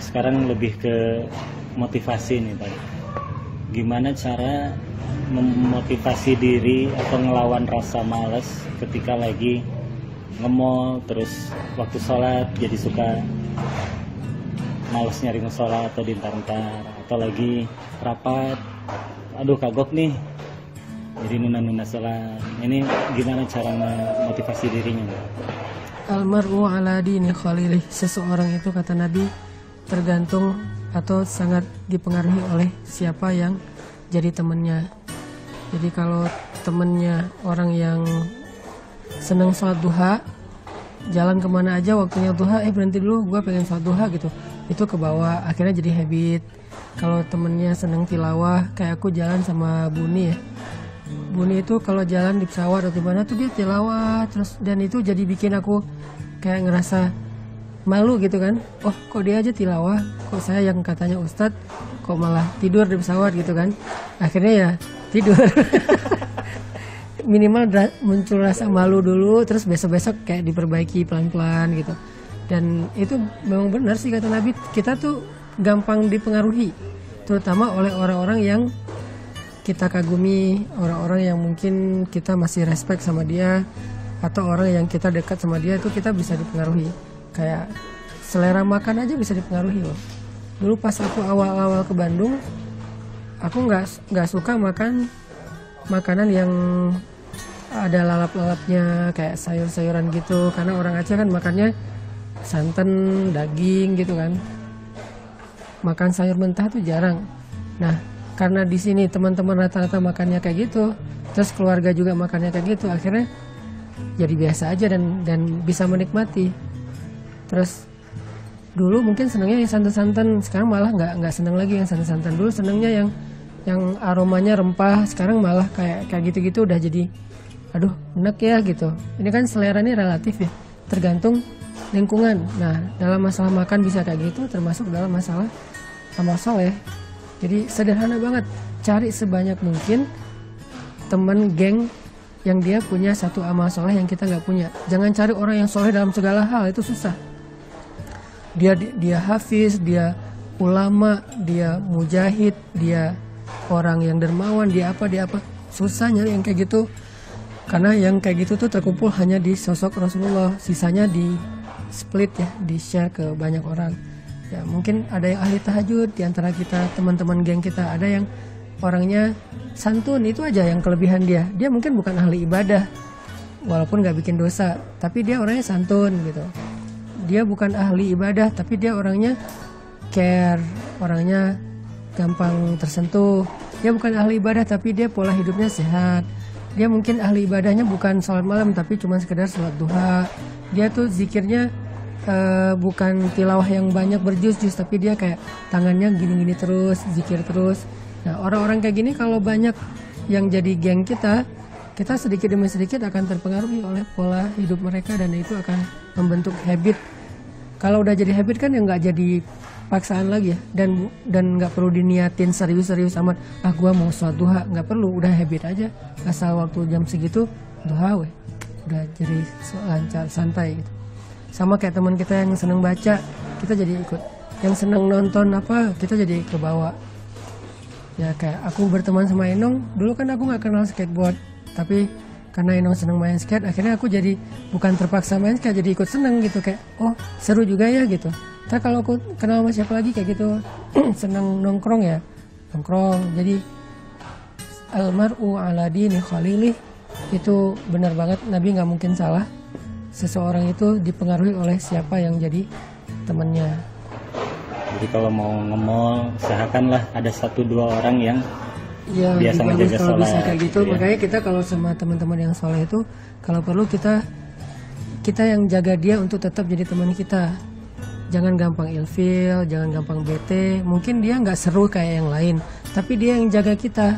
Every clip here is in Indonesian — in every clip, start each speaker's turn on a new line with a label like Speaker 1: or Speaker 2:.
Speaker 1: Sekarang lebih ke motivasi nih Pak. Gimana cara memotivasi diri atau ngelawan rasa males ketika lagi ngemol terus waktu sholat jadi suka males nyari musola atau di ntar atau lagi rapat. Aduh kagok nih. Jadi nuna-nuna sholat. Ini gimana cara memotivasi dirinya
Speaker 2: Almaru ala dini khalilih seseorang itu kata Nabi tergantung atau sangat dipengaruhi oleh siapa yang jadi temannya jadi kalau temennya orang yang seneng sholat duha jalan ke mana aja waktunya duha eh berhenti dulu gue pengen sholat duha gitu. Itu ke bawah akhirnya jadi habit. Kalau temennya seneng tilawah kayak aku jalan sama Buni ya. Buni itu kalau jalan di pesawat atau di mana tuh dia tilawah terus dan itu jadi bikin aku kayak ngerasa malu gitu kan. Oh kok dia aja tilawah? Kok saya yang katanya ustadz kok malah tidur di pesawat gitu kan? Akhirnya ya tidur. Minimal muncul rasa malu dulu terus besok-besok kayak diperbaiki pelan-pelan gitu. Dan itu memang benar sih kata Nabi kita tuh gampang dipengaruhi terutama oleh orang-orang yang kita kagumi orang-orang yang mungkin kita masih respect sama dia atau orang yang kita dekat sama dia itu kita bisa dipengaruhi kayak selera makan aja bisa dipengaruhi loh. Dulu pas aku awal-awal ke Bandung aku nggak nggak suka makan makanan yang ada lalap-lalapnya kayak sayur-sayuran gitu. Karena orang Aceh kan makannya santan daging gitu kan. Makan sayur mentah tuh jarang. Nah karena di sini teman-teman rata-rata makannya kayak gitu terus keluarga juga makannya kayak gitu akhirnya jadi biasa aja dan dan bisa menikmati terus dulu mungkin senangnya yang santan-santan sekarang malah nggak nggak seneng lagi yang santan-santan. Dulu senangnya yang yang aromanya rempah sekarang malah kayak kayak gitu-gitu udah jadi aduh enak ya gitu. Ini kan selera ini relatif ya tergantung lingkungan. Nah dalam masalah makan bisa kayak gitu termasuk dalam masalah amal soleh jadi sederhana banget cari sebanyak mungkin teman geng yang dia punya satu amal soleh yang kita nggak punya. Jangan cari orang yang soleh dalam segala hal itu susah dia dia hafiz dia ulama dia mujahid dia orang yang dermawan dia apa dia apa. Susah nyari yang kayak gitu. Karena yang kayak gitu tuh terkumpul hanya di sosok Rasulullah. Sisanya di split ya di share ke banyak orang. Ya mungkin ada yang ahli tahajud di antara kita teman-teman geng kita ada yang orangnya santun itu aja yang kelebihan dia. Dia mungkin bukan ahli ibadah walaupun nggak bikin dosa tapi dia orangnya santun gitu dia bukan ahli ibadah tapi dia orangnya care orangnya gampang tersentuh. Dia bukan ahli ibadah tapi dia pola hidupnya sehat. Dia mungkin ahli ibadahnya bukan sholat malam tapi cuma sekedar sholat duha. Dia tuh zikirnya uh, bukan tilawah yang banyak berjus-jus tapi dia kayak tangannya gini-gini terus, zikir terus. Nah orang-orang kayak gini kalau banyak yang jadi geng kita, kita sedikit demi sedikit akan terpengaruhi oleh pola hidup mereka dan itu akan membentuk habit. Kalau udah jadi habit kan yang nggak jadi paksaan lagi ya. Dan dan nggak perlu diniatin serius-serius amat. Ah gua mau sholat duha. Nggak perlu. Udah habit aja. Asal waktu jam segitu duha weh udah jadi lancar santai gitu. Sama kayak teman kita yang seneng baca kita jadi ikut. Yang seneng nonton apa kita jadi ke bawah ya kayak aku berteman sama Enong dulu kan aku nggak kenal skateboard tapi karena Enong seneng main skate akhirnya aku jadi bukan terpaksa main skate jadi ikut seneng gitu kayak oh seru juga ya gitu. Ntar kalau aku kenal sama siapa lagi kayak gitu senang nongkrong ya nongkrong. Jadi almaru ala dini khalilih itu benar banget Nabi nggak mungkin salah seseorang itu dipengaruhi oleh siapa yang jadi temannya.
Speaker 1: Jadi kalau mau ngemol usahakanlah ada satu dua orang yang
Speaker 2: ya, biasa menjaga sholat bisa kayak gitu ya. makanya kita kalau sama teman-teman yang soleh itu kalau perlu kita kita yang jaga dia untuk tetap jadi teman kita jangan gampang ilfil, jangan gampang bete. Mungkin dia nggak seru kayak yang lain, tapi dia yang jaga kita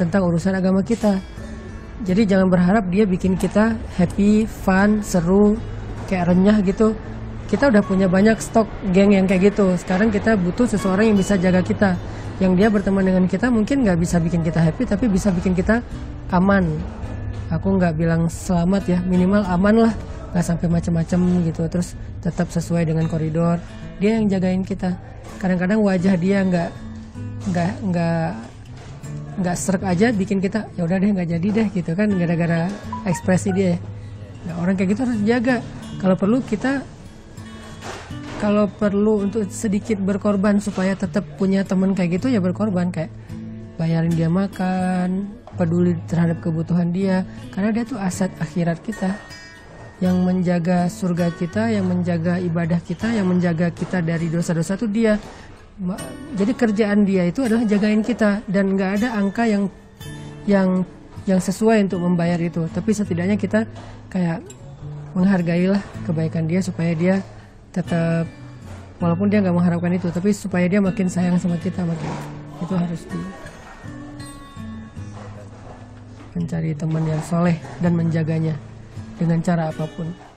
Speaker 2: tentang urusan agama kita. Jadi jangan berharap dia bikin kita happy, fun, seru, kayak renyah gitu. Kita udah punya banyak stok geng yang kayak gitu. Sekarang kita butuh seseorang yang bisa jaga kita. Yang dia berteman dengan kita mungkin nggak bisa bikin kita happy, tapi bisa bikin kita aman. Aku nggak bilang selamat ya, minimal aman lah. Nggak sampai macam-macam gitu terus tetap sesuai dengan koridor. Dia yang jagain kita. Kadang-kadang wajah dia nggak nggak nggak nggak serak aja bikin kita ya udah deh nggak jadi deh gitu kan gara-gara ekspresi dia nah, orang kayak gitu harus jaga kalau perlu kita kalau perlu untuk sedikit berkorban supaya tetap punya teman kayak gitu ya berkorban kayak bayarin dia makan peduli terhadap kebutuhan dia karena dia tuh aset akhirat kita yang menjaga surga kita, yang menjaga ibadah kita, yang menjaga kita dari dosa-dosa itu dia. Jadi kerjaan dia itu adalah jagain kita dan nggak ada angka yang yang yang sesuai untuk membayar itu. Tapi setidaknya kita kayak menghargailah kebaikan dia supaya dia tetap walaupun dia nggak mengharapkan itu, tapi supaya dia makin sayang sama kita makin itu harus di mencari teman yang soleh dan menjaganya dengan cara apa pun.